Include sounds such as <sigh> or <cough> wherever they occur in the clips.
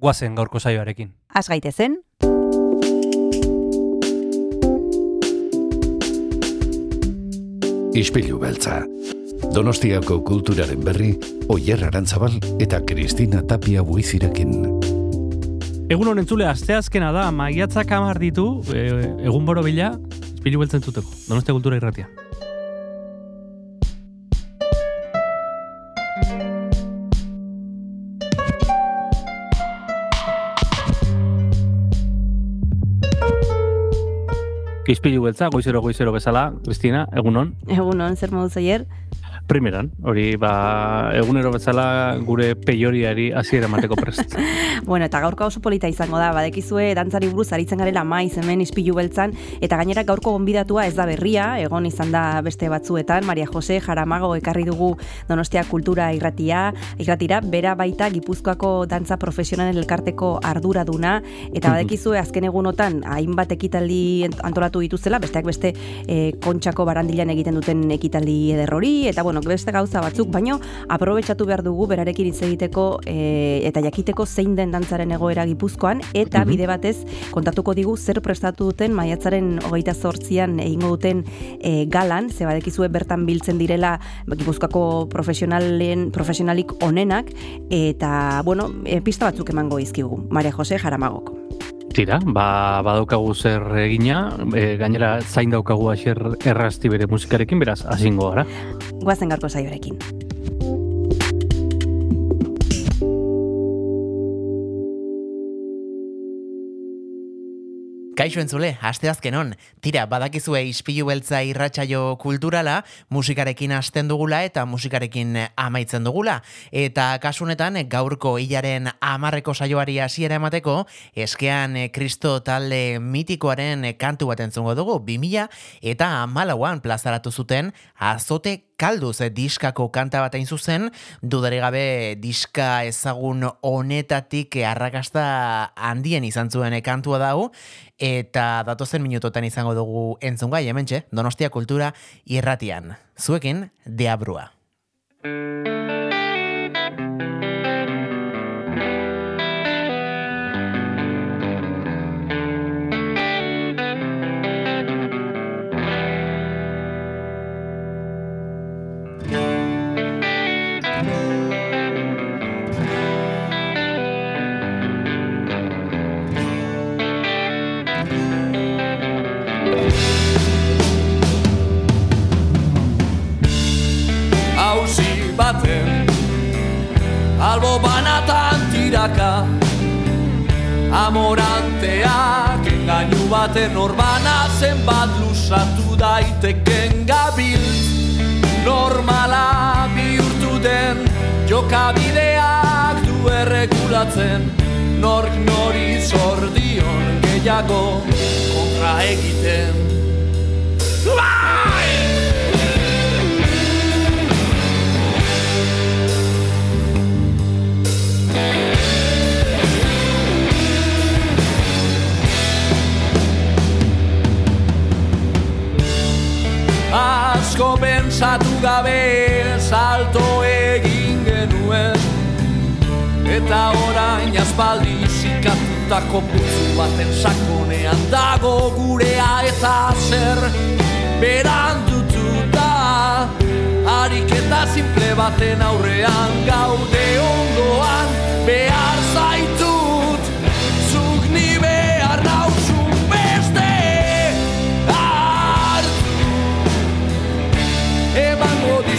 guazen gaurko saioarekin. Az gaitezen, Ispilu beltza. Donostiako kulturaren berri, Oyer Arantzabal eta Kristina Tapia buizirekin. Egun honen zule, asteazkena da, maiatzak amar ditu, e, egun boro bila, izpilu beltzen zuteko, Donostia Kultura Irratia. Izpilu beltza, goizero goizero bezala, Kristina, egunon. egunon, zer modu zaier? Primeran, hori ba, egunero bezala gure peioriari hasiera emateko prest. <laughs> Bueno, eta gaurko oso polita izango da, badekizue dantzari buruz aritzen garela maiz hemen ispilu beltzan, eta gainera gaurko gonbidatua ez da berria, egon izan da beste batzuetan, Maria Jose Jaramago ekarri dugu Donostia Kultura irratia, irratira, bera baita Gipuzkoako dantza profesionalen elkarteko arduraduna, eta badekizue azken egunotan hainbat ekitaldi antolatu dituzela, besteak beste e, kontxako barandilan egiten duten ekitaldi ederrori, eta bueno, beste gauza batzuk, baino aprobetxatu behar dugu berarekin hitz egiteko e, eta jakiteko zein den dantzaren egoera gipuzkoan, eta bide batez kontatuko digu zer prestatu duten maiatzaren hogeita zortzian egingo duten e, galan, ze badekizue bertan biltzen direla gipuzkoako profesionalen, profesionalik onenak, eta, bueno, e, pista batzuk emango izkigu, Maria Jose Jaramagok. Tira, ba, badaukagu zer egina, e, gainera zain daukagu aser errazti bere musikarekin, beraz, hasingo gara. Guazen gaurko zaiorekin. Kaixo entzule, asteazkenon, tira, badakizue ispilu beltza irratsaio kulturala, musikarekin hasten dugula eta musikarekin amaitzen dugula. Eta kasunetan, gaurko hilaren amarreko saioari hasiera emateko, eskean Kristo talde mitikoaren kantu bat entzungo dugu, 2000 eta amalauan plazaratu zuten azote kalduz eh, diskako kanta bat hain zuzen, dudare gabe diska ezagun honetatik arrakasta handien izan zuen kantua dau, eta datozen minutotan izango dugu entzungai hementxe, Donostia Kultura irratian. Zuekin, deabrua. Hausi baten. Albo banatan tiraka amoranteak engainu baten orbana zenbat lusatu daiteken gabil. Normala bihurtu den jokabideak du erregulatzen. Nork nori zordion gehiago kontra egiten. Bai! Asko pensatu gabe salto egin genuen. Eta orain aspaldi zikatutako putzu baten sakonean dago gurea eta zer berandututa. Ariketa simple baten aurrean gaude ondoan behar zaitut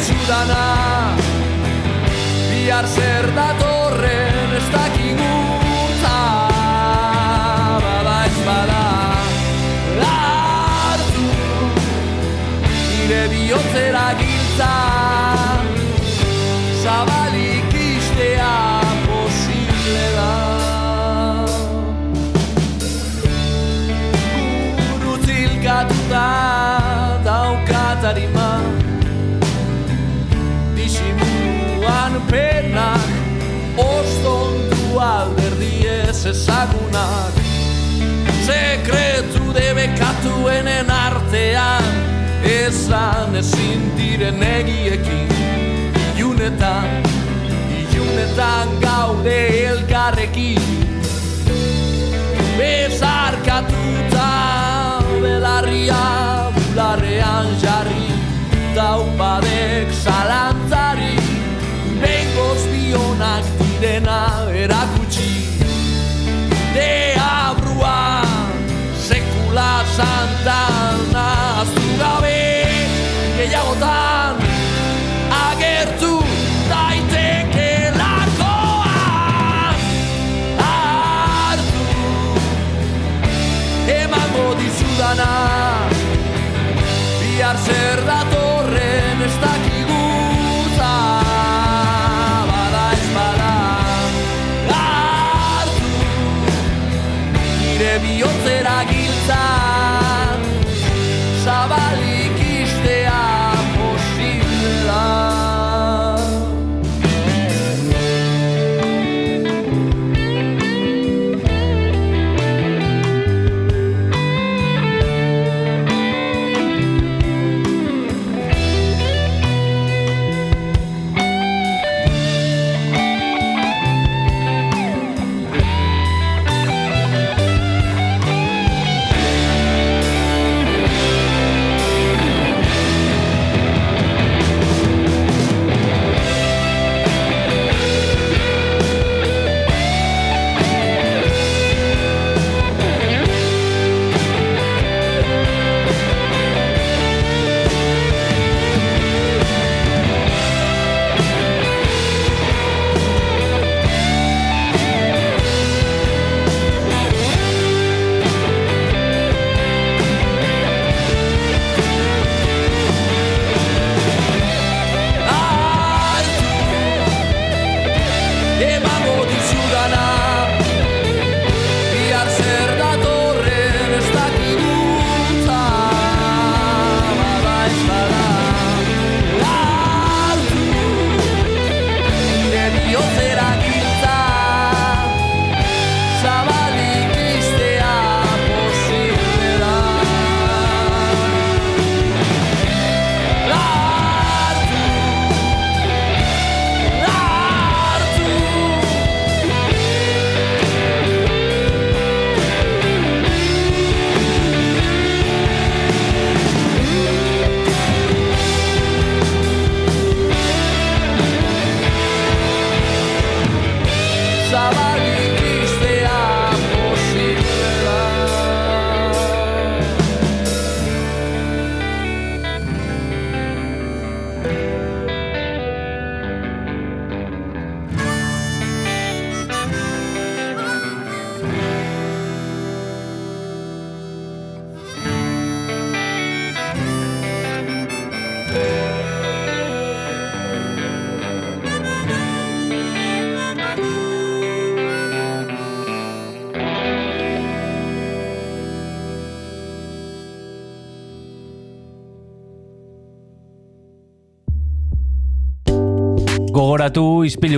dizudana. Bihar zer datorren ez dakigu bada ez bada hartu. Nire bihotzera giltza Sekretu debekatuenen artean Ezan ezin diren egiekin. Iunetan, iunetan gaude elkarrekin. Bezarkatuta belarria bularrean jarri Daupadek zalantzari without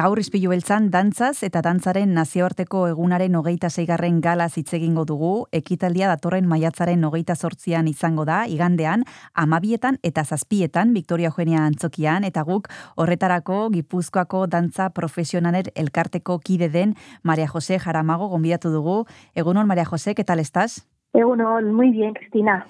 Gaur izpilu beltzan dantzaz eta dantzaren nazioarteko egunaren hogeita zeigarren gala hitz egingo dugu, ekitaldia datorren maiatzaren hogeita sortzian izango da, igandean, amabietan eta zazpietan, Victoria Eugenia Antzokian, eta guk horretarako Gipuzkoako dantza profesionaler elkarteko kide den Maria Jose Jaramago gonbidatu dugu. Egunon, Maria Jose, ¿qué tal? Egunon, muy bien, Cristina.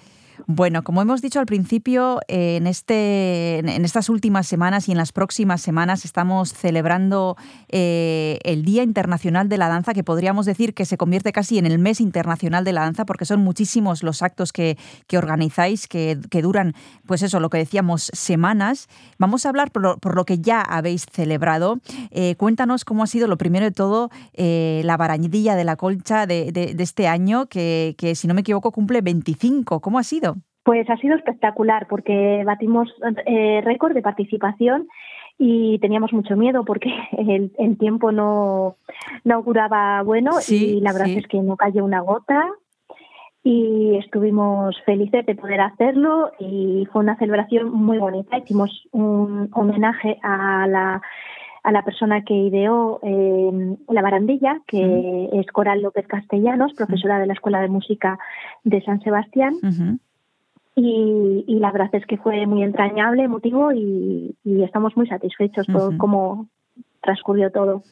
Bueno, como hemos dicho al principio, eh, en, este, en estas últimas semanas y en las próximas semanas estamos celebrando eh, el Día Internacional de la Danza, que podríamos decir que se convierte casi en el mes internacional de la danza, porque son muchísimos los actos que, organizáis, que, duran, pues eso, lo que decíamos, semanas. Vamos a hablar por lo, que ya habéis celebrado. Eh, cuéntanos cómo ha sido, lo primero de todo, la barañidilla de la colcha de, de, de este año, que, que, si no me equivoco cumple 25. ¿Cómo ha sido? Pues ha sido espectacular porque batimos eh, récord de participación y teníamos mucho miedo porque <laughs> el, el tiempo no, no auguraba bueno Sí, y la verdad sí. es que no cayó una gota y estuvimos felices de poder hacerlo y fue una celebración muy bonita. Hicimos un homenaje a la, a la persona que ideó eh, la barandilla, que es Coral López Castellanos, profesora de la Escuela de Música de San Sebastián. Y, y la verdad es que fue muy entrañable, emotivo y, y estamos muy satisfechos por cómo transcurrió todo.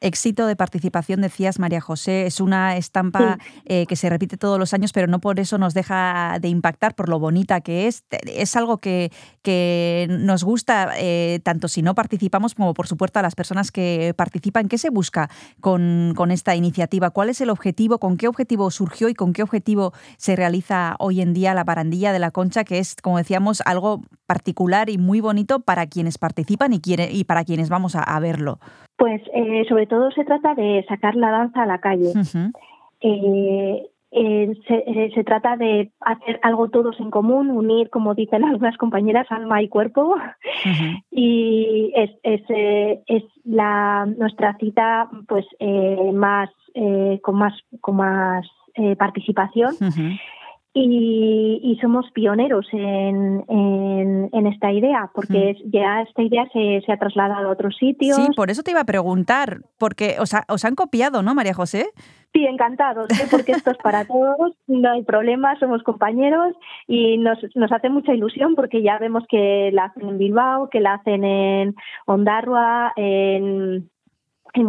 Éxito de participación, decías María José, es una estampa eh, que se repite todos los años, pero no por eso nos deja de impactar por lo bonita que es. Es algo que, que nos gusta, eh, tanto si no participamos como por supuesto a las personas que participan. ¿Qué se busca con, con esta iniciativa? ¿Cuál es el objetivo? ¿Con qué objetivo surgió y con qué objetivo se realiza hoy en día la barandilla de la concha, que es, como decíamos, algo particular y muy bonito para quienes participan y, quiere- y para quienes vamos a, a verlo? Pues eh, sobre todo se trata de sacar la danza a la calle. Eh, eh, se, eh, se trata de hacer algo todos en común, unir, como dicen algunas compañeras, alma y cuerpo. Y es, es, eh, es la nuestra cita pues eh, más eh, con más con más eh, participación. Y, y somos pioneros en, en, en esta idea porque es- ya esta idea se, se ha trasladado a otros sitios Sí, por eso te iba a preguntar, porque os, ha- os han copiado, ¿no, María José? Sí, encantados, ¿eh? porque esto es para todos, no hay problema, somos compañeros y nos, nos hace mucha ilusión porque ya vemos que la hacen en Bilbao, que la hacen en Ondarroa, en, en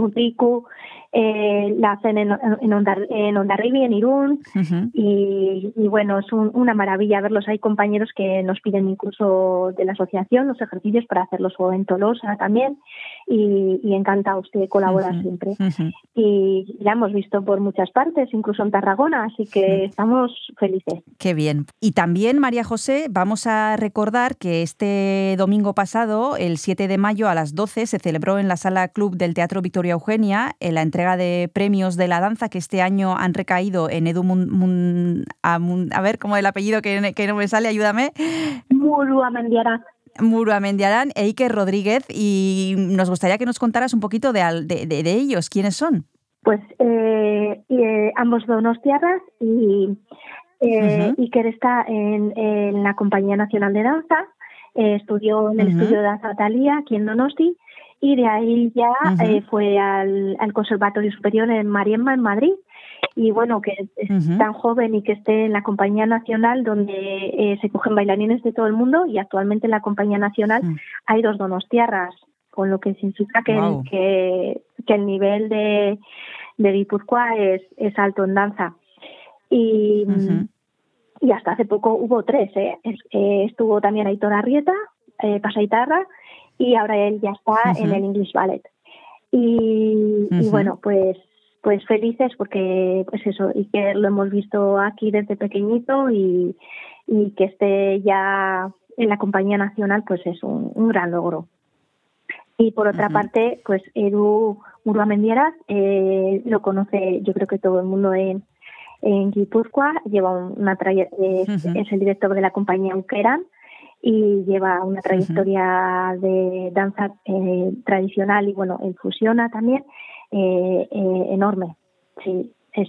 eh, la hacen en, en, Ondar- en Ondarribi, en Irún Ujú. y, y bueno, es un- una maravilla verlos. Hay compañeros que nos piden incluso de la asociación los ejercicios para hacerlos o en Tolosa también y, y encantados de colaborar Ujú. siempre Ujú. y la hemos visto por muchas partes, incluso en Tarragona, así que estamos felices. Qué bien. Y también, María José, vamos a recordar que este domingo pasado, el 7 de mayo a las 12, se celebró en la Sala Club del Teatro Victoria Eugenia en la entrega de premios de la danza que este año han recaído en Edu Mun- Mun- a, Mun- a ver, ¿cómo es el apellido que, que no me sale? Ayúdame. Muru Amendiara. Muru Amendiarán e Iker Rodríguez. Y nos gustaría que nos contaras un poquito de, de- de- de ellos. ¿Quiénes son? Pues eh, eh, ambos donostiarras y eh. Iker está en, en la Compañía Nacional de Danza, eh, estudió en el estudio de danza Talía, aquí en Donosti, y de ahí ya eh, fue al, al Conservatorio Superior en Mariemma, en Madrid. Y bueno, que es tan joven y que esté en la Compañía Nacional, donde eh, se cogen bailarines de todo el mundo, y actualmente en la Compañía Nacional hay dos donostiarras, con lo que significa que, Guau. que, que el nivel de, de Guipúzcoa es, es alto en danza. Y, y hasta hace poco hubo tres. ¿eh? Eh, estuvo también Aitor Arrieta, eh, Pasaitarra, y ahora él ya está en el English Ballet. Y, bueno, pues pues felices porque pues eso y que lo hemos visto aquí desde pequeñito y, y que esté ya en la compañía nacional pues es un, un gran logro y por otra parte pues Edu Muruamendieras eh, lo conoce yo creo que todo el mundo en en Guipúzcoa lleva una traye- es, Ujú. es el director de la compañía Ukeran y lleva una trayectoria de danza eh, tradicional y bueno en fusiona también eh, eh, enorme. Sí es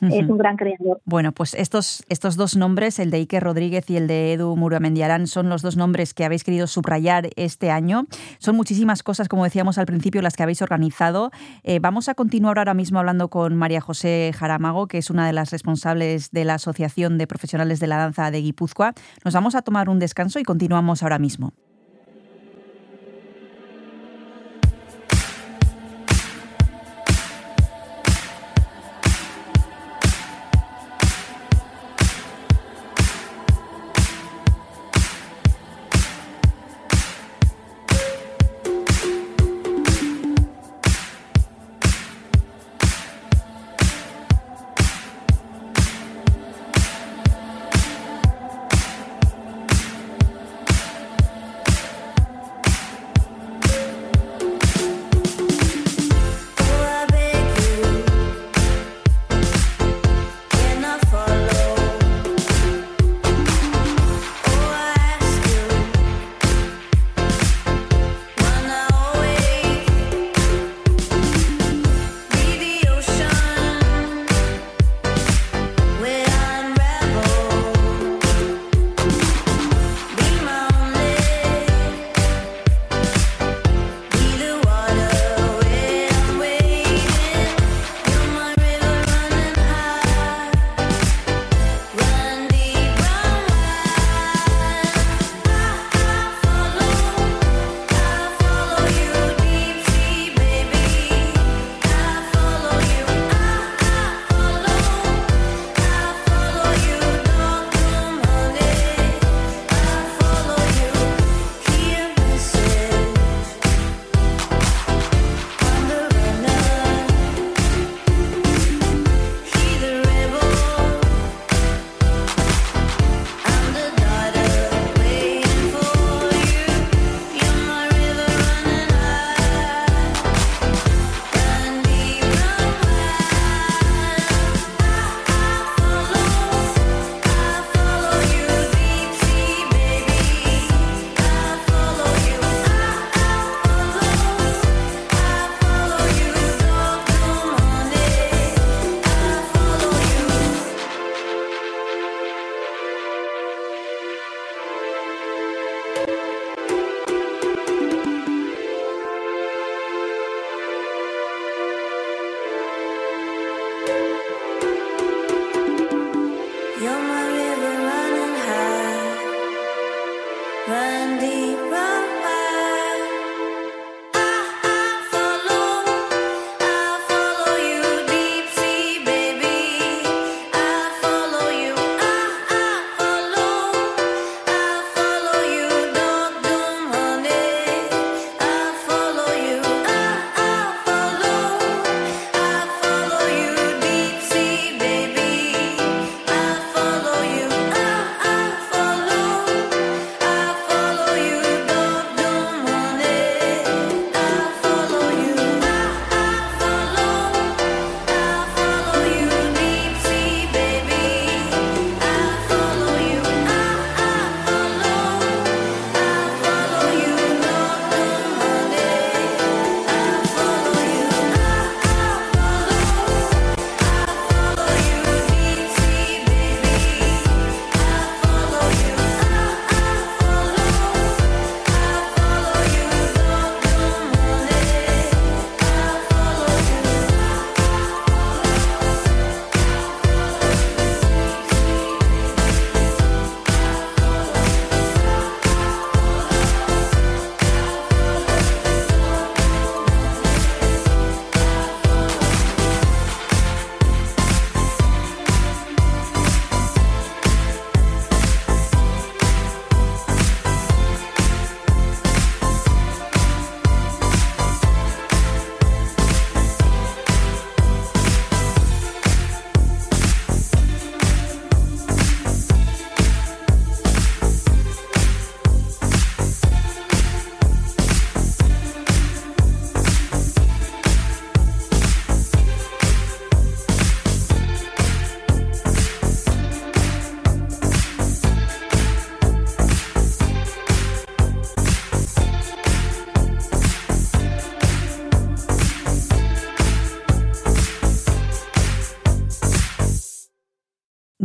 es un gran creador Bueno, pues estos, estos dos nombres, el de Iker Rodríguez y el de Edu Muramendiarán, son los dos nombres que habéis querido subrayar este año. Son muchísimas cosas, como decíamos al principio, las que habéis organizado. Eh, vamos a continuar ahora mismo hablando con María José Jaramago, que es una de las responsables de la Asociación de Profesionales de la Danza de Guipúzcoa. Nos vamos a tomar un descanso y continuamos ahora mismo.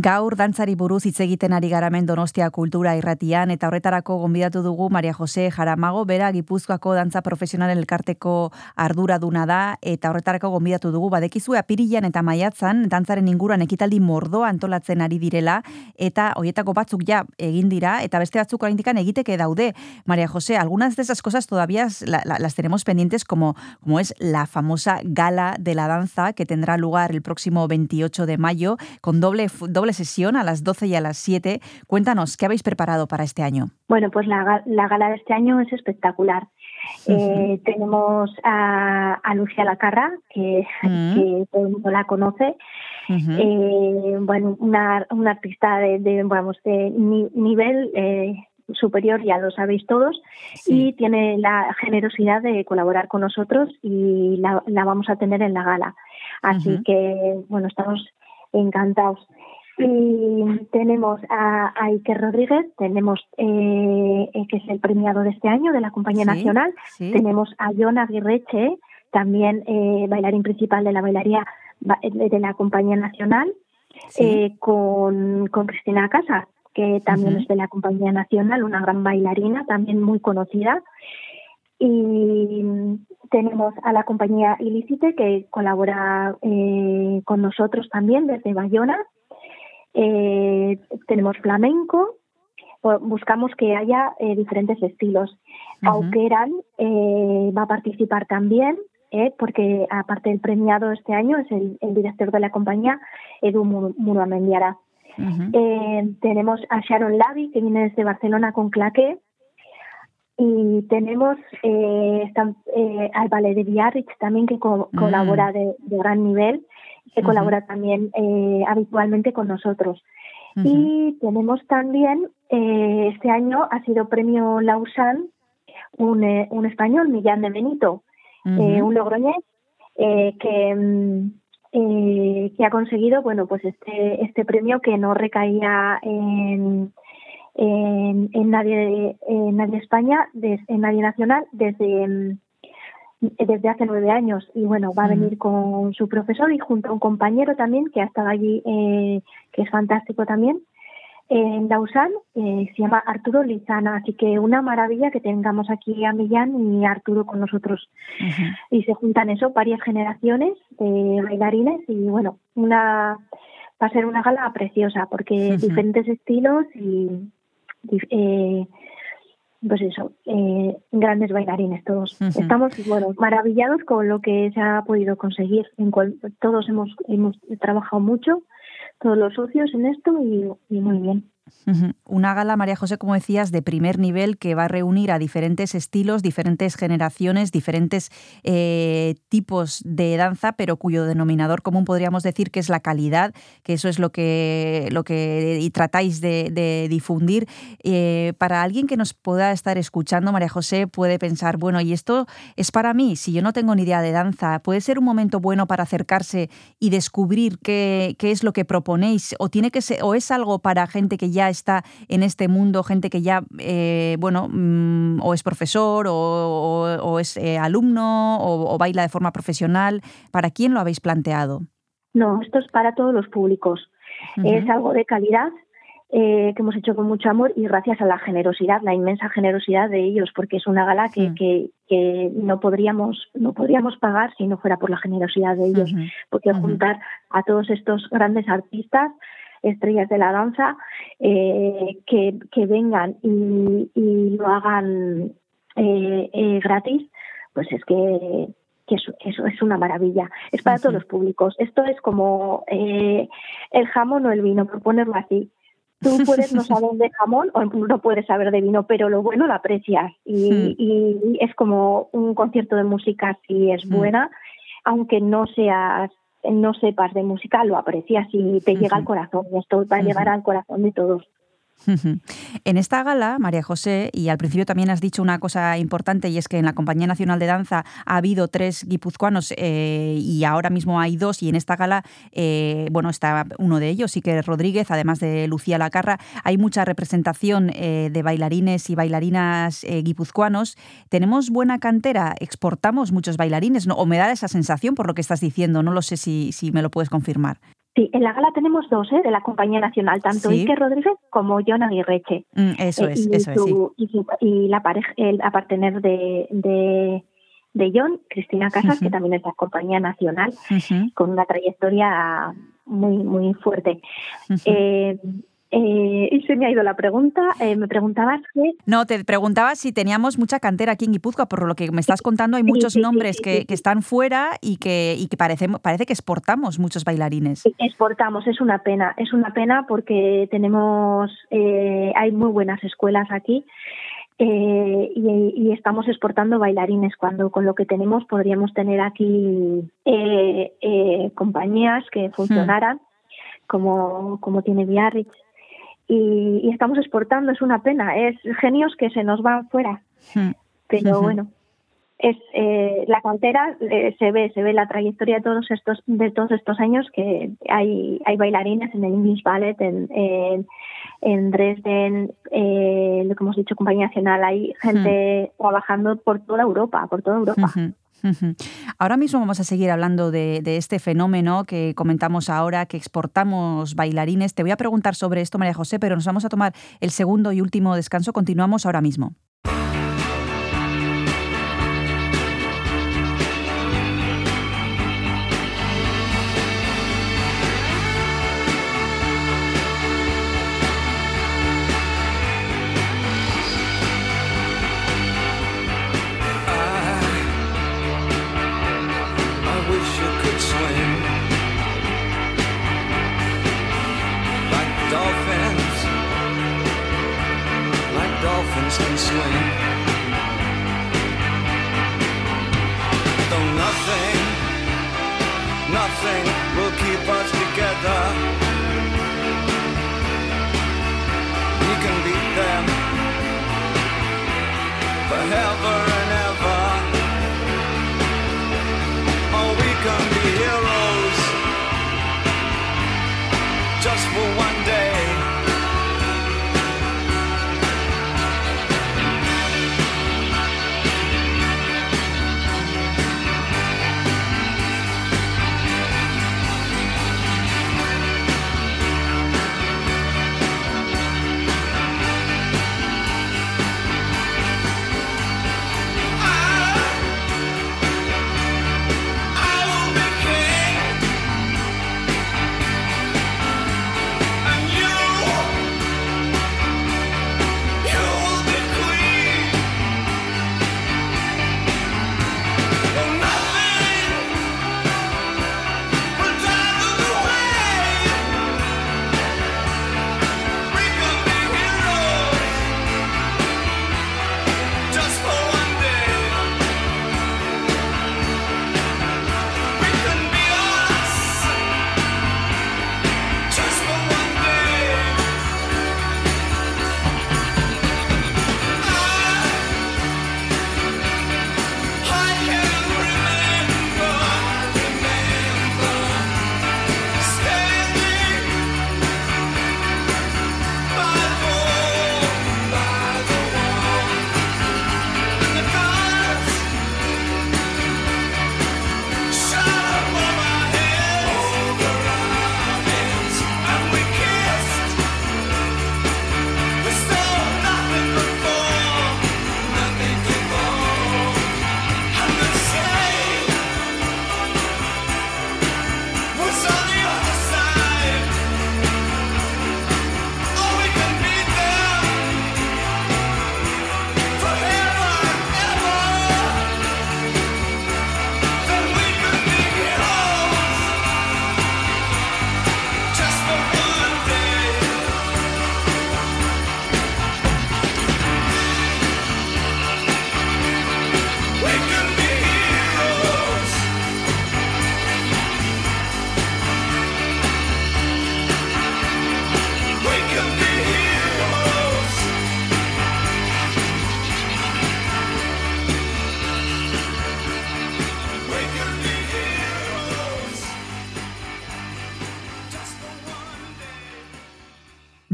Gaur dantzari buruz hitz egiten ari garamen Donostia Kultura Irratian eta horretarako gonbidatu dugu Maria Jose Jaramago, bera Gipuzkoako dantza profesionalen elkarteko arduraduna da eta horretarako gonbidatu dugu badekizu apirilan eta maiatzan dantzaren inguruan ekitaldi mordoa antolatzen ari direla eta hoietako batzuk ja egin dira eta beste batzuk oraindikan egiteke daude. Maria Jose, algunas de esas cosas todavía la, la, las tenemos pendientes como como es la famosa gala de la danza que tendrá lugar el próximo 28 de mayo con doble doble sesión a las 12 y a las 7. Cuéntanos, ¿qué habéis preparado para este año? Bueno, pues la, la gala de este año es espectacular. Eh, tenemos a, a, Lucia Lacarra, que, uh -huh. que todo el mundo la conoce. Uh -huh. eh, bueno, una, una artista de, de, vamos, de ni, nivel eh, superior, ya lo sabéis todos, sí. y tiene la generosidad de colaborar con nosotros y la, la vamos a tener en la gala. Así que, bueno, estamos encantados. Y tenemos a, a Iker Rodríguez, tenemos eh, que es el premiado de este año de la Compañía sí, Nacional, sí. tenemos a Jon Aguirreche, también eh, bailarín principal de la bailaría de la Compañía Nacional, sí. eh, con, con, Cristina Casa, que también uh -huh. es de la Compañía Nacional, una gran bailarina, también muy conocida. Y tenemos a la compañía Ilícite, que colabora eh, con nosotros también desde Bayona. Eh, tenemos flamenco, buscamos que haya eh, diferentes estilos. Uh -huh. Auqueran eh, va a participar también, eh, porque aparte del premiado este año es el, el director de la compañía, Edu Muramendiara. Uh -huh. tenemos a Sharon Lavi, que viene desde Barcelona con claqué. Y tenemos está, al ballet de Biarritz también, que co -huh. colabora de, de gran nivel que colabora uh -huh. también eh, habitualmente con nosotros. Uh -huh. Y tenemos también, eh, este año ha sido premio Lausanne, un, eh, un español, Millán de Benito, uh -huh. un logroñés, que, que ha conseguido bueno, pues este, este premio que no recaía en, en, en nadie, en nadie España, des, en nadie nacional, desde desde hace nueve años y bueno, va a venir con su profesor y junto a un compañero también que ha estado allí, eh, que es fantástico también, en Lausanne, eh, se llama Arturo Lizana, así que una maravilla que tengamos aquí a Millán y a Arturo con nosotros. Uh -huh. Y se juntan eso, varias generaciones de bailarines y bueno, una va a ser una gala preciosa porque uh -huh. diferentes estilos y eh, pues eso, eh, grandes bailarines todos. Uh -huh. Estamos, bueno, maravillados con lo que se ha podido conseguir. En cual, todos hemos, hemos trabajado mucho, todos los socios en esto y, y muy bien. Una gala, María José, como decías, de primer nivel que va a reunir a diferentes estilos, diferentes generaciones, diferentes eh, tipos de danza, pero cuyo denominador común podríamos decir que es la calidad, que eso es lo que, lo que tratáis de, de difundir. Eh, para alguien que nos pueda estar escuchando, María José puede pensar, bueno, y esto es para mí, si yo no tengo ni idea de danza, puede ser un momento bueno para acercarse y descubrir qué, qué es lo que proponéis, o tiene que ser, o es algo para gente que ya está en este mundo, gente que ya, eh, bueno, mmm, o es profesor o, o, o es eh, alumno o, o, baila de forma profesional. ¿Para quién lo habéis planteado? No, esto es para todos los públicos. Uh -huh. Es algo de calidad. Eh, que hemos hecho con mucho amor y gracias a la generosidad, la inmensa generosidad de ellos, porque es una gala que, uh -huh. que, que, no podríamos no podríamos pagar si no fuera por la generosidad de ellos, uh -huh. porque juntar a todos estos grandes artistas estrellas de la danza eh, que, que, vengan y, y lo hagan eh, eh, gratis, pues es que, que eso, eso, es una maravilla. Es para todos los públicos. Esto es como eh, el jamón o el vino, por ponerlo así. Tú <laughs> puedes no saber de jamón o no puedes saber de vino, pero lo bueno lo aprecias. Y, y es como un concierto de música si es buena, aunque no seas no sepas de música, lo aprecias y te uh -huh. llega al corazón. Y esto va a llegar al corazón de todos. En esta gala, María José, y al principio también has dicho una cosa importante y es que en la Compañía Nacional de Danza ha habido tres guipuzcoanos eh, y ahora mismo hay dos y en esta gala, eh, bueno, está uno de ellos, Iker Rodríguez, además de Lucía Lacarra. Hay mucha representación eh, de bailarines y bailarinas guipuzcoanos. ¿Tenemos buena cantera? ¿Exportamos muchos bailarines? ¿no? ¿O me da esa sensación por lo que estás diciendo? No lo sé si, si me lo puedes confirmar. Sí, en la gala tenemos dos, ¿eh? De la Compañía Nacional, tanto Sí. Iker Rodríguez como John Aguirreche. Mm, eso Eh, es, y eso es, sí. y, y la pareja, el partener de, de, de John, Cristina Casas, que también es de la Compañía Nacional, con una trayectoria muy, muy fuerte. Eh, eh, y se me ha ido la pregunta. Eh, me preguntabas que No, te preguntaba si teníamos mucha cantera aquí en Guipúzcoa, por lo que me estás contando hay muchos sí, sí, nombres sí, que, que están fuera y que, y que parece, parece que exportamos muchos bailarines. exportamos, es una pena, es una pena porque tenemos, eh, hay muy buenas escuelas aquí. eh, y, y estamos exportando bailarines cuando con lo que tenemos podríamos tener aquí eh, eh, compañías que funcionaran como, como tiene Biarritz y, y estamos exportando es una pena. Es genios que se nos van fuera. Mm, pero <laughs> bueno es eh, la cantera eh, se ve se ve la trayectoria de todos estos de todos estos años que hay hay bailarines en el English Ballet en en, en Dresden eh, lo que hemos dicho compañía nacional hay gente trabajando por toda Europa por toda Europa. Ujú. Ahora mismo vamos a seguir hablando de, este fenómeno que comentamos ahora, que exportamos bailarines. Te voy a preguntar sobre esto, María José, pero nos vamos a tomar el segundo y último descanso. Continuamos ahora mismo.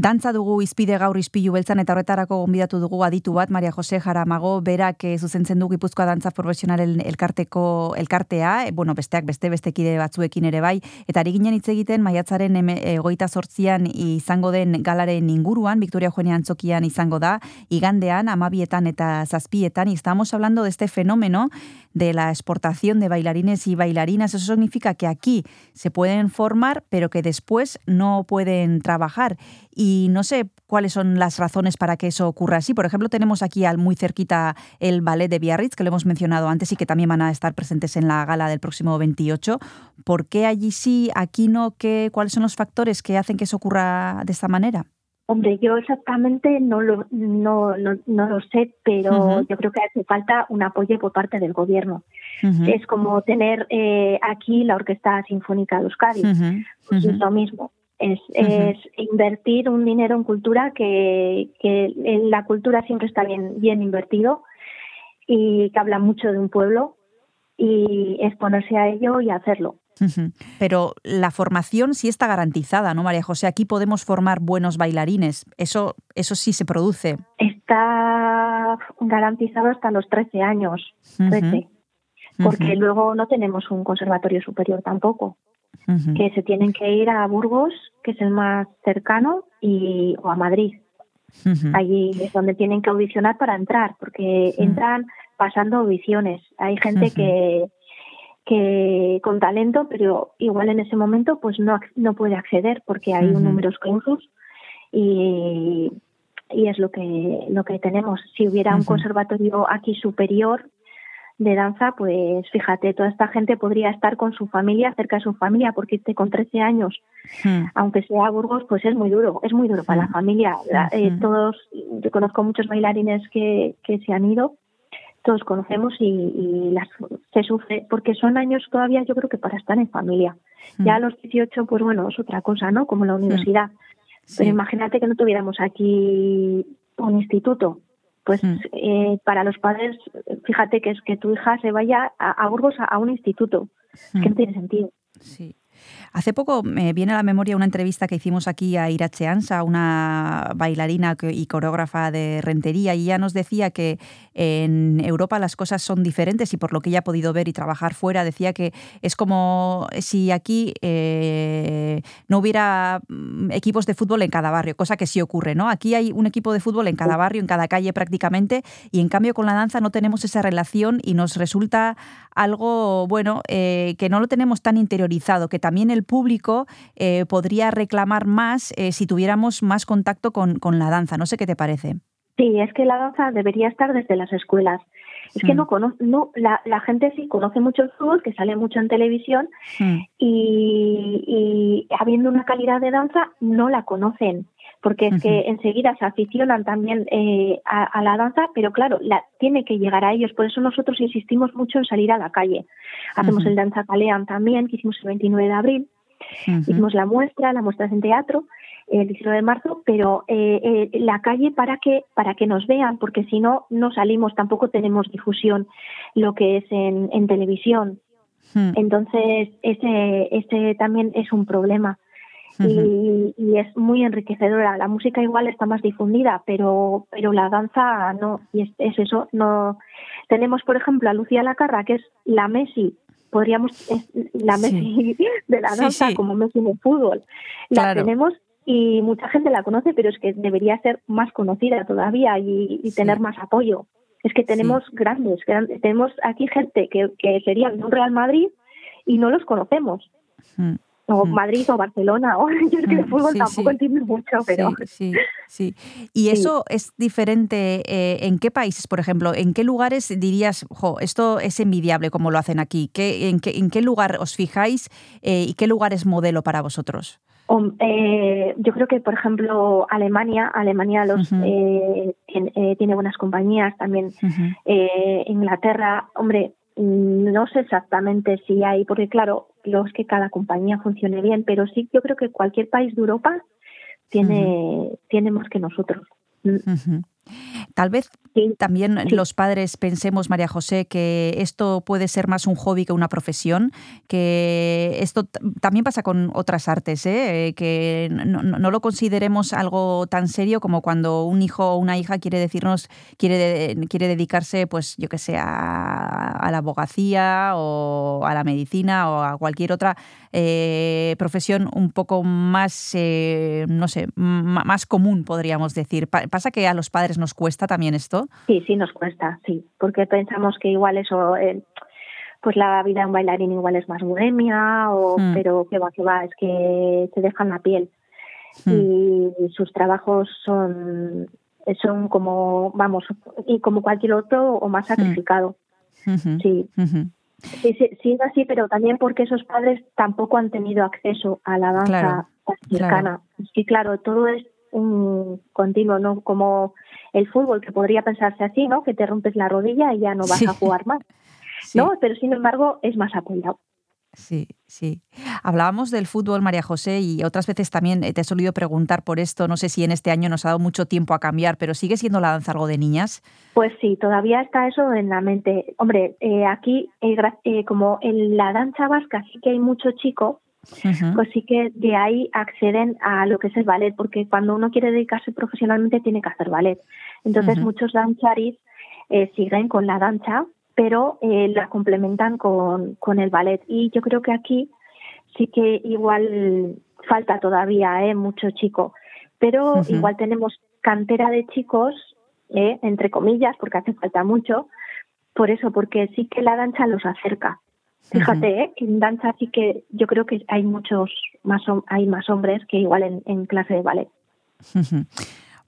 Dantza dugu izpide gaur izpilu beltzan eta horretarako gonbidatu dugu aditu bat, Maria Jose Jaramago, berak eh, zuzentzen du Gipuzkoa Dantza Profesionalen elkarteko elkartea, e, bueno, besteak beste bestekide batzuekin ere bai, eta ari ginen hitz egiten maiatzaren egoita sortzian izango den galaren inguruan, Victoria Eugenia Antzokian izango da, igandean, amabietan eta zazpietan, y estamos hablando de este fenómeno de la exportación de bailarines y bailarinas. Eso significa que aquí se pueden formar, pero que después no pueden trabajar. Y no sé cuáles son las razones para que eso ocurra así. Por ejemplo, tenemos aquí al muy cerquita el ballet de Biarritz, que lo hemos mencionado antes y que también van a estar presentes en la gala del próximo 28. ¿Por qué allí sí, aquí no? ¿Qué, ¿Cuáles son los factores que hacen que eso ocurra de esta manera? Hombre, yo exactamente no lo, no, no, no lo sé, pero yo creo que hace falta un apoyo por parte del gobierno. Es como tener eh, aquí la Orquesta Sinfónica de Euskadi, pues es lo mismo. Es, es, invertir un dinero en cultura que, que la cultura siempre está bien, bien invertido y que habla mucho de un pueblo y exponerse a ello y hacerlo. Pero la formación sí está garantizada, ¿no, María José? Aquí podemos formar buenos bailarines. Eso, eso sí se produce. Está garantizado hasta los 13 años, 13, porque luego no tenemos un conservatorio superior tampoco. Que se tienen que ir a Burgos, que es el más cercano, y, o a Madrid. Allí es donde tienen que audicionar para entrar, porque entran pasando audiciones. Hay gente que que con talento, pero igual en ese momento pues no, no puede acceder porque hay un números clausus y, y es lo que lo que tenemos. Si hubiera un conservatorio aquí superior de danza, pues fíjate, toda esta gente podría estar con su familia, cerca de su familia, porque este con 13 años, aunque sea Burgos, pues es muy duro, es muy duro para la familia. Eh, todos, yo conozco muchos bailarines que, que se han ido todos conocemos y, las, se sufre, porque son años todavía yo creo que para estar en familia. Ya a los 18, pues bueno, es otra cosa, ¿no? Como la universidad. Pero imagínate que no tuviéramos aquí un instituto. Pues mm. eh, para los padres, fíjate que es que tu hija se vaya a, Burgos a, un instituto. que no mm. tiene sentido. Sí. Hace poco me viene a la memoria una entrevista que hicimos aquí a Irache Ansa, una bailarina y coreógrafa de Rentería, y ella nos decía que en Europa las cosas son diferentes y por lo que ella ha podido ver y trabajar fuera, decía que es como si aquí eh, no hubiera mm, equipos de fútbol en cada barrio, cosa que sí ocurre, ¿no? Aquí hay un equipo de fútbol en cada barrio, en cada calle prácticamente, y en cambio con la danza no tenemos esa relación y nos resulta algo, bueno, eh, que no lo tenemos tan interiorizado, que también el público eh, podría reclamar más eh, si tuviéramos más contacto con, con, la danza. No sé qué te parece. Sí, es que la danza debería estar desde las escuelas. Es que mm. no conoce, no, la, la, gente sí conoce mucho el fútbol, que sale mucho en televisión, mm. y, y, habiendo una calidad de danza, no la conocen porque es que enseguida se aficionan también eh, a, la danza, pero claro, la, tiene que llegar a ellos. Por eso nosotros insistimos mucho en salir a la calle. Hacemos el Danza Calean también, que hicimos el 29 de abril. Hicimos la muestra, la muestra es en teatro, el 19 de marzo, pero eh, eh, la calle para que, para que nos vean, porque si no, no salimos, tampoco tenemos difusión lo que es en, en televisión. Entonces, ese, ese también es un problema y, es muy enriquecedora. La música igual está más difundida, pero, pero la danza no, y es, eso. No. Tenemos, por ejemplo, a Lucía Lacarra, que es la Messi, podríamos, es la Messi <laughs> de la danza, como Messi en el fútbol. La tenemos y mucha gente la conoce, pero es que debería ser más conocida todavía y, tener más apoyo. Es que tenemos grandes, tenemos aquí gente que, que serían un Real Madrid y no los conocemos o Madrid o Barcelona, <laughs> o yo es que el fútbol tampoco entiendo mucho, pero... Sí, sí, ¿Y <laughs> eso es diferente eh, en qué países, por ejemplo? ¿En qué lugares dirías, jo, esto es envidiable como lo hacen aquí? ¿Qué, en, qué, ¿En qué lugar os fijáis eh, y qué lugar es modelo para vosotros? Eh, yo creo que, por ejemplo, Alemania, Alemania los tiene, buenas compañías, también Inglaterra, hombre, no sé exactamente si hay, porque claro, los que cada compañía funcione bien, pero sí yo creo que cualquier país de Europa tiene, tiene más que nosotros. Mm. Tal vez Sí, también sí. los padres pensemos, María José, que esto puede ser más un hobby que una profesión, que esto también pasa con otras artes, ¿eh? Eh, que no, no- lo consideremos algo tan serio como cuando un hijo o una hija quiere decirnos, quiere, de- quiere dedicarse, pues yo que sé, a, a la abogacía o a la medicina o a cualquier otra eh, profesión un poco más, eh, no sé, más común, podríamos decir. Pa- ¿Pasa que a los padres nos cuesta también esto? Sí, sí, nos cuesta, sí, porque pensamos que igual eso, eh, pues la vida de un bailarín igual es más bohemia, o, Hmm. pero que va, que va, es que te dejan la piel. Hmm. Y sus trabajos son, son como, vamos, y como cualquier otro o más sacrificado. Ujú, Sí, ujú. sí, sí, sí, es así, pero también porque esos padres tampoco han tenido acceso a la danza Claro, cercana. Es que claro, todo es un continuo, ¿no? Como el fútbol, que podría pensarse así, ¿no? Que te rompes la rodilla y ya no vas Sí. a jugar más, <laughs> Sí, ¿no? Pero sin embargo es más apoyado. sí, sí. Hablábamos del fútbol, María José, y otras veces también eh, te he solido preguntar por esto. No sé si en este año nos ha dado mucho tiempo a cambiar, pero ¿sigue siendo la danza algo de niñas? Pues sí, todavía está eso en la mente. Hombre, eh, aquí, eh, como en la danza vasca sí que hay mucho chico, Ujú, pues sí que de ahí acceden a lo que es el ballet, porque cuando uno quiere dedicarse profesionalmente tiene que hacer ballet. Entonces muchos dancharis eh, siguen con la danza, pero eh, la complementan con, con el ballet. Y yo creo que aquí sí que igual falta todavía eh, mucho chico, pero igual tenemos cantera de chicos, eh, entre comillas, porque hace falta mucho, por eso, porque sí que la danza los acerca. Fíjate, ¿eh? en danza sí que yo creo que hay muchos más hay más hombres que igual en, en clase de ballet.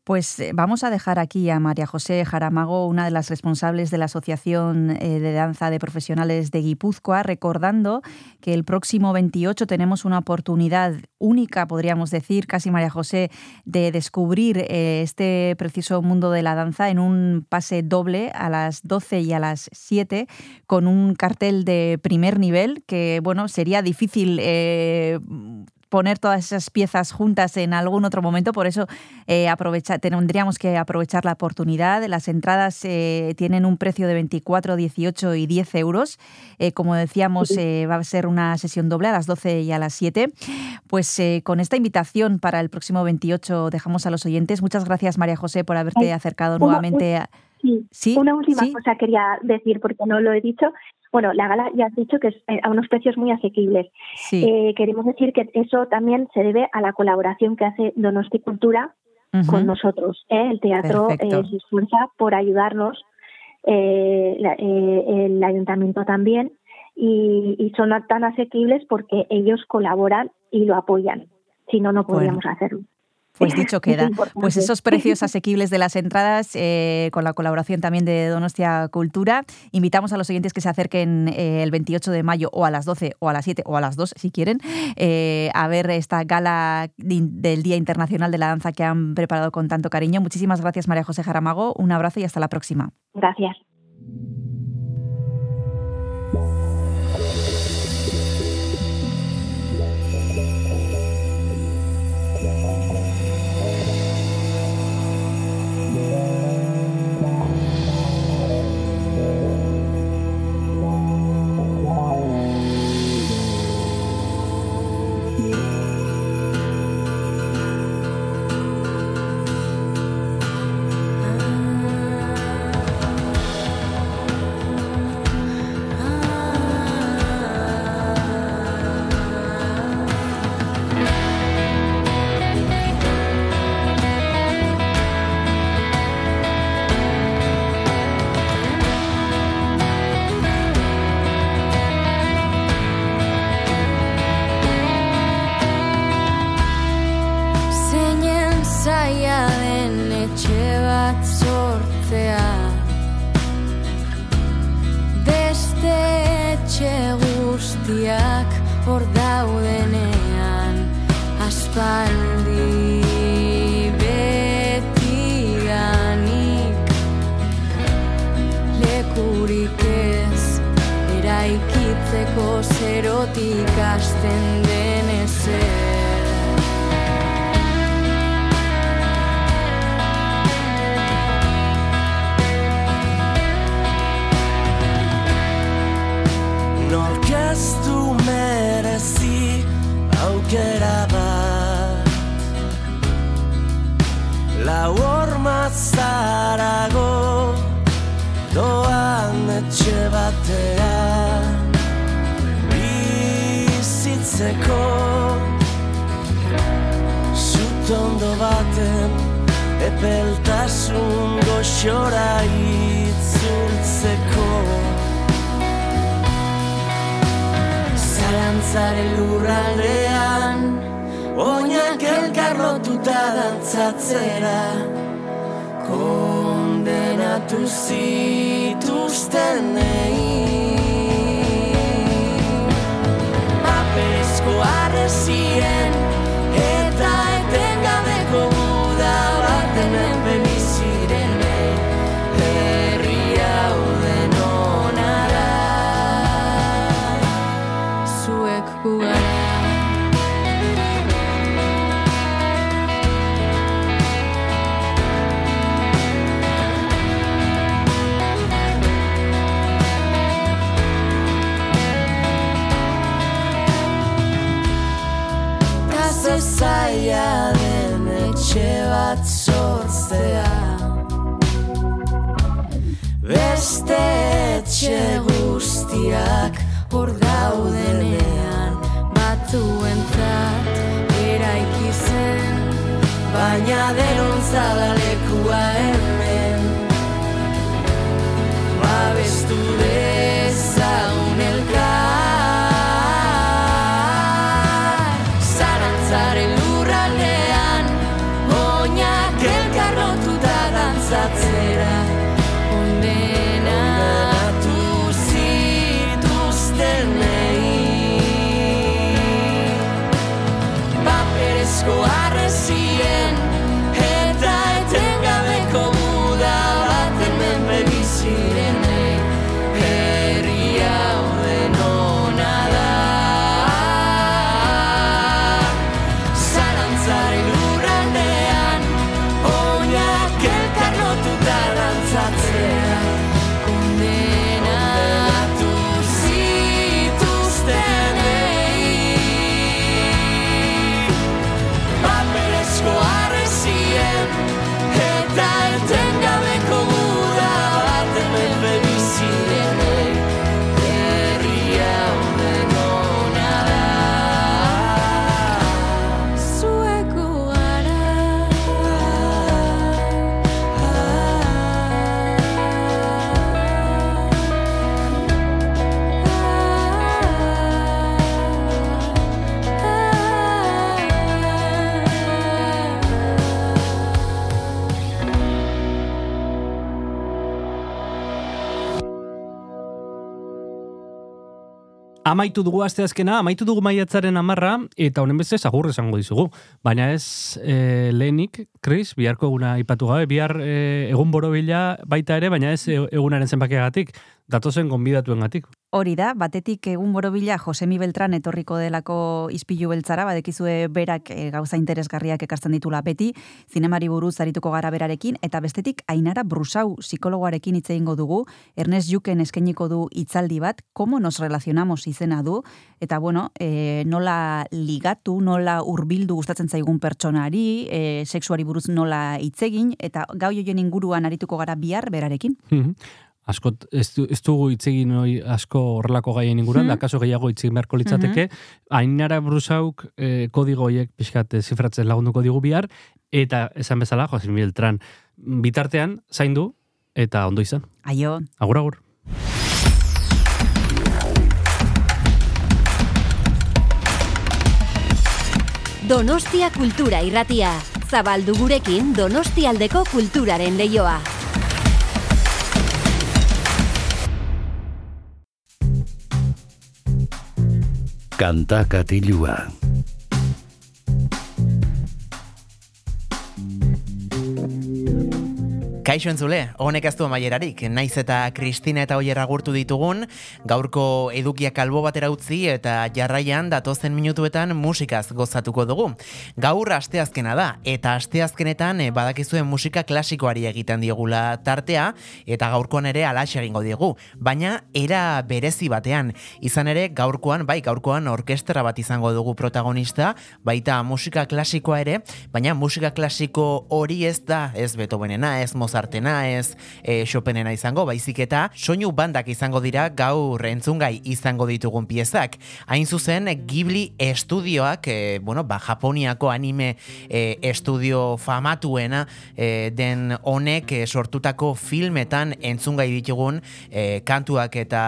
Pues eh, vamos a dejar aquí a María José Jaramago, una de las responsables de la Asociación eh, de Danza de Profesionales de Guipúzcoa, recordando que el próximo 28 tenemos una oportunidad única, podríamos decir, casi María José, de descubrir eh, este preciso mundo de la danza en un pase doble a las 12 y a las 7 con un cartel de primer nivel que, bueno, sería difícil poner todas esas piezas juntas en algún otro momento, por eso eh, aprovecha, tendríamos que aprovechar la oportunidad. Las entradas eh, tienen un precio de 24, 18 y 10 euros. Eh, como decíamos, eh, va a ser una sesión doble a las 12 y a las 7. Pues con esta invitación para el próximo 28 dejamos a los oyentes. Muchas gracias, María José, por haberte acercado nuevamente a... Sí, Sí, una última sí. cosa quería decir porque no lo he dicho. Bueno, la gala ya has dicho que es eh, a unos precios muy asequibles. Sí. Eh, queremos decir que eso también se debe a la colaboración que hace Donosti Cultura con nosotros. ¿eh? El teatro eh, se esfuerza por ayudarnos, eh, la- eh, el ayuntamiento también, y, y son tan asequibles porque ellos colaboran y lo apoyan. Si no, no podríamos hacerlo. Pues dicho <laughs> queda. Pues esos precios asequibles de las entradas, eh, con la colaboración también de Donostia Cultura, invitamos a los oyentes que se acerquen eh, el 28 de mayo o a las 12 o a las 7 o a las 2 si quieren, eh, a ver esta gala del Día Internacional de la Danza que han preparado con tanto cariño. Muchísimas gracias María José Jaramago, un abrazo y hasta la próxima. Gracias. Batean bizitzeko zutondo baten epeltasun goxora itzultzeko. Zalantzaren lurraldean Oinak elkarlotuta dantzatzera τους ή τους στενέει. Sortzea Beste etxe guztiak hor daudenean batzuentzat eraiki zen Baina denon zadalekua hemen. Babestu Amaitu dugu asteazkena, amaitu dugu maiatzaren amarra, eta honen bezez agur esango dizugu. Baina ez e, lehenik, Chris, biharko eguna ipatu gabe, bihar e, egun borobila baita ere, baina ez e, egunaren zenbakiagatik, datozen gonbidatuengatik. Hori da, batetik egun borobila Josemi Beltran etorriko delako izpilu beltzara, badekizue berak e, gauza interesgarriak ekartzen ditula beti, zinemari buruz arituko gara berarekin, eta bestetik Ainara Brusau psikologoarekin hitz egingo dugu, Ernest Juken eskainiko du hitzaldi bat, como nos relacionamos izena du, eta bueno, e, nola ligatu, nola hurbildu gustatzen zaigun pertsonari, e, sexuari buruz nola hitz egin, eta gau joien inguruan arituko gara bihar berarekin. Mhm. Asko, ez, du- ez dugu hitz egin hori asko horrelako gaien inguruan, Mhm. da kaso gehiago hitz egin beharko litzateke. Ainara Brusauk eh, kodigo horiek pixkat eh, zifratzen lagunduko digu bihar, eta esan bezala, Jose Beltran, bitartean, zaindu, eta ondo izan. Aio, Agur, agur. Donostia Kultura Irratia. Zabaldu gurekin Donostialdeko kulturaren leioa. kanta kate Kaixo entzule, honek ez du amaierarik, naiz eta Kristina eta Oier agurtu ditugun, gaurko edukiak albo batera utzi eta jarraian datozen minutuetan musikaz gozatuko dugu. Gaur asteazkena da, eta asteazkenetan eh, badakizuen musika klasikoari egiten diegula tartea, eta gaurkoan ere alaxe egingo diegu, baina era berezi batean. Izan ere, gaurkoan, bai, gaurkoan orkestra bat izango dugu protagonista, baita musika klasikoa ere, baina musika klasiko hori ez da ez Beethovenena, ez Mozartena, Mozartena ez e, Chopinena izango, baizik eta soinu bandak izango dira gaur entzungai izango ditugun piezak. Hain zuzen, Ghibli estudioak, e, bueno, ba, Japoniako anime e, estudio famatuena e, den honek e, sortutako filmetan entzungai ditugun e, kantuak eta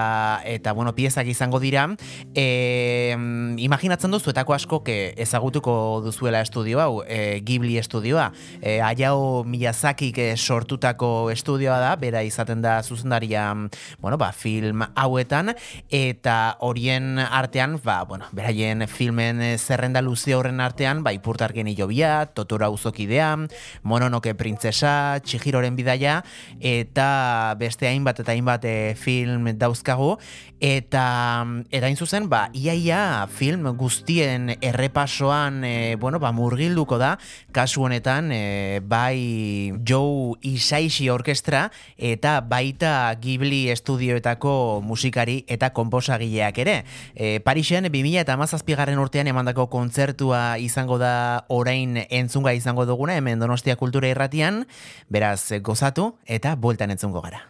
eta bueno, piezak izango dira. E, imaginatzen duzu etako asko ezagutuko duzuela estudio hau, e, Ghibli estudioa. E, Hayao Miyazaki sortutako estudioa da, bera izaten da zuzendaria bueno, ba, film hauetan, eta horien artean, ba, bueno, beraien filmen zerrenda luze horren artean, ba, ipurtargen ilobia, Totora uzokidea, Mononoke printzesa, Chihiroren bidaia, eta beste hainbat eta hainbat e, film dauzkagu, eta erain zuzen, ba, iaia film guztien errepasoan, e, bueno, ba, murgilduko da, kasu honetan, e, bai Joe Isaishi Orkestra, eta baita Ghibli estudioetako musikari eta komposagileak ere. E, Parixen, 2000 eta mazazpigarren urtean emandako kontzertua izango da orain entzunga izango duguna, hemen Donostia Kultura Irratian, beraz gozatu eta bueltan entzungo gara.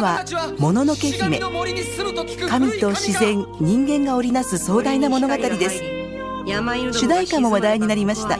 続いてはもののけ姫。神と自然人間が織りなす壮大な物語です。主題歌も話題になりました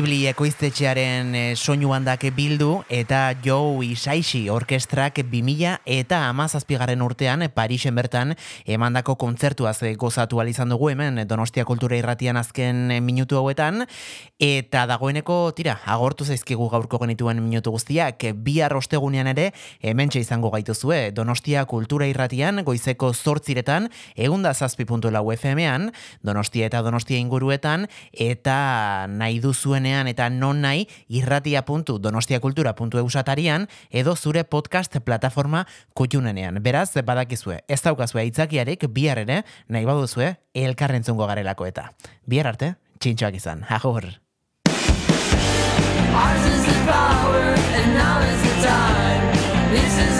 Ghibli ekoiztetxearen eh, soinu handak bildu eta Joe Isaishi orkestrak 2000 eta amazazpigarren urtean Parisen bertan emandako kontzertuaz eh, gozatu izan dugu hemen Donostia Kultura Irratian azken eh, minutu hauetan. Eta dagoeneko tira agortu zaizkigu gaurko genituen minutu guztiak bihar ostegunean ere hementxe izango gaituzue. Donostia Kultura Irratian goizeko zortziretan egunda zazpi puntu lau FM-ean Donostia eta Donostia inguruetan eta nahi duzuenean eta non nahi irratia.donostiakultura.eu satarian edo zure podcast plataforma kutxunenean. Beraz, badakizue, ez daukazue aitzakiarik bihar ere nahi baduzue elkarrentzungo garelako eta. Bihar arte, txintxoak izan. Agur! Ours is the power, and now is the time. This is